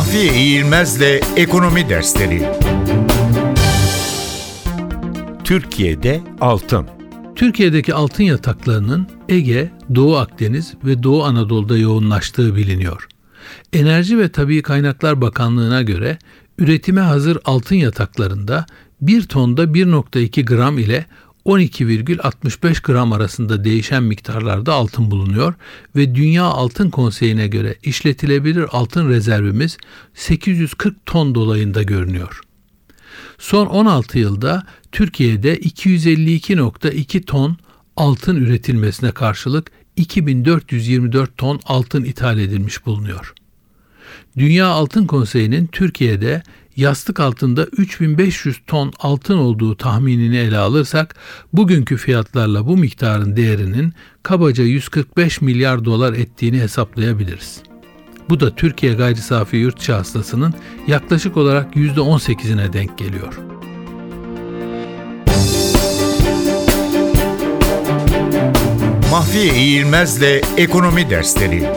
Mahfiye İğilmez'le Ekonomi Dersleri Türkiye'de altın Türkiye'deki altın yataklarının Ege, Doğu Akdeniz ve Doğu Anadolu'da yoğunlaştığı biliniyor. Enerji ve Tabii Kaynaklar Bakanlığı'na göre üretime hazır altın yataklarında 1 tonda 1.2 gram ile 12,65 gram arasında değişen miktarlarda altın bulunuyor ve Dünya Altın Konseyi'ne göre işletilebilir altın rezervimiz 840 ton dolayında görünüyor. Son 16 yılda Türkiye'de 252.2 ton altın üretilmesine karşılık 2424 ton altın ithal edilmiş bulunuyor. Dünya Altın Konseyi'nin Türkiye'de yastık altında 3500 ton altın olduğu tahminini ele alırsak bugünkü fiyatlarla bu miktarın değerinin kabaca 145 milyar dolar ettiğini hesaplayabiliriz. Bu da Türkiye gayri safi yurt içi hastasının yaklaşık olarak %18'ine denk geliyor. Mahfiye İğilmez'le Ekonomi Dersleri